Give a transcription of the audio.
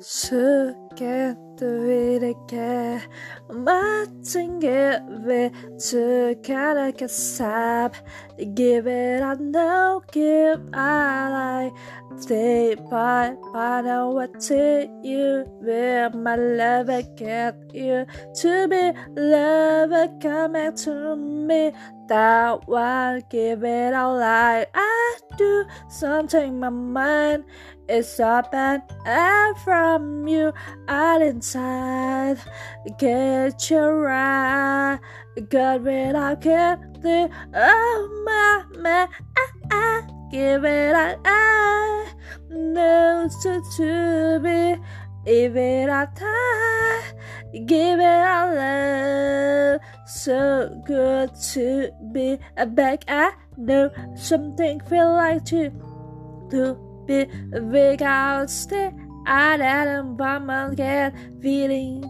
to get do it give to gotta get stop. Give it I know, give I like. Day by by now what to you with my love I get you to be love coming to me that one give it all like I do something my mind is up and out from you. Out inside. Get you right God without care the oh my man I, I give it I, I knows to, to be. If it I time. Give it a love. So good to be back. I know something feel like to to be big out stay I let him bum again feeling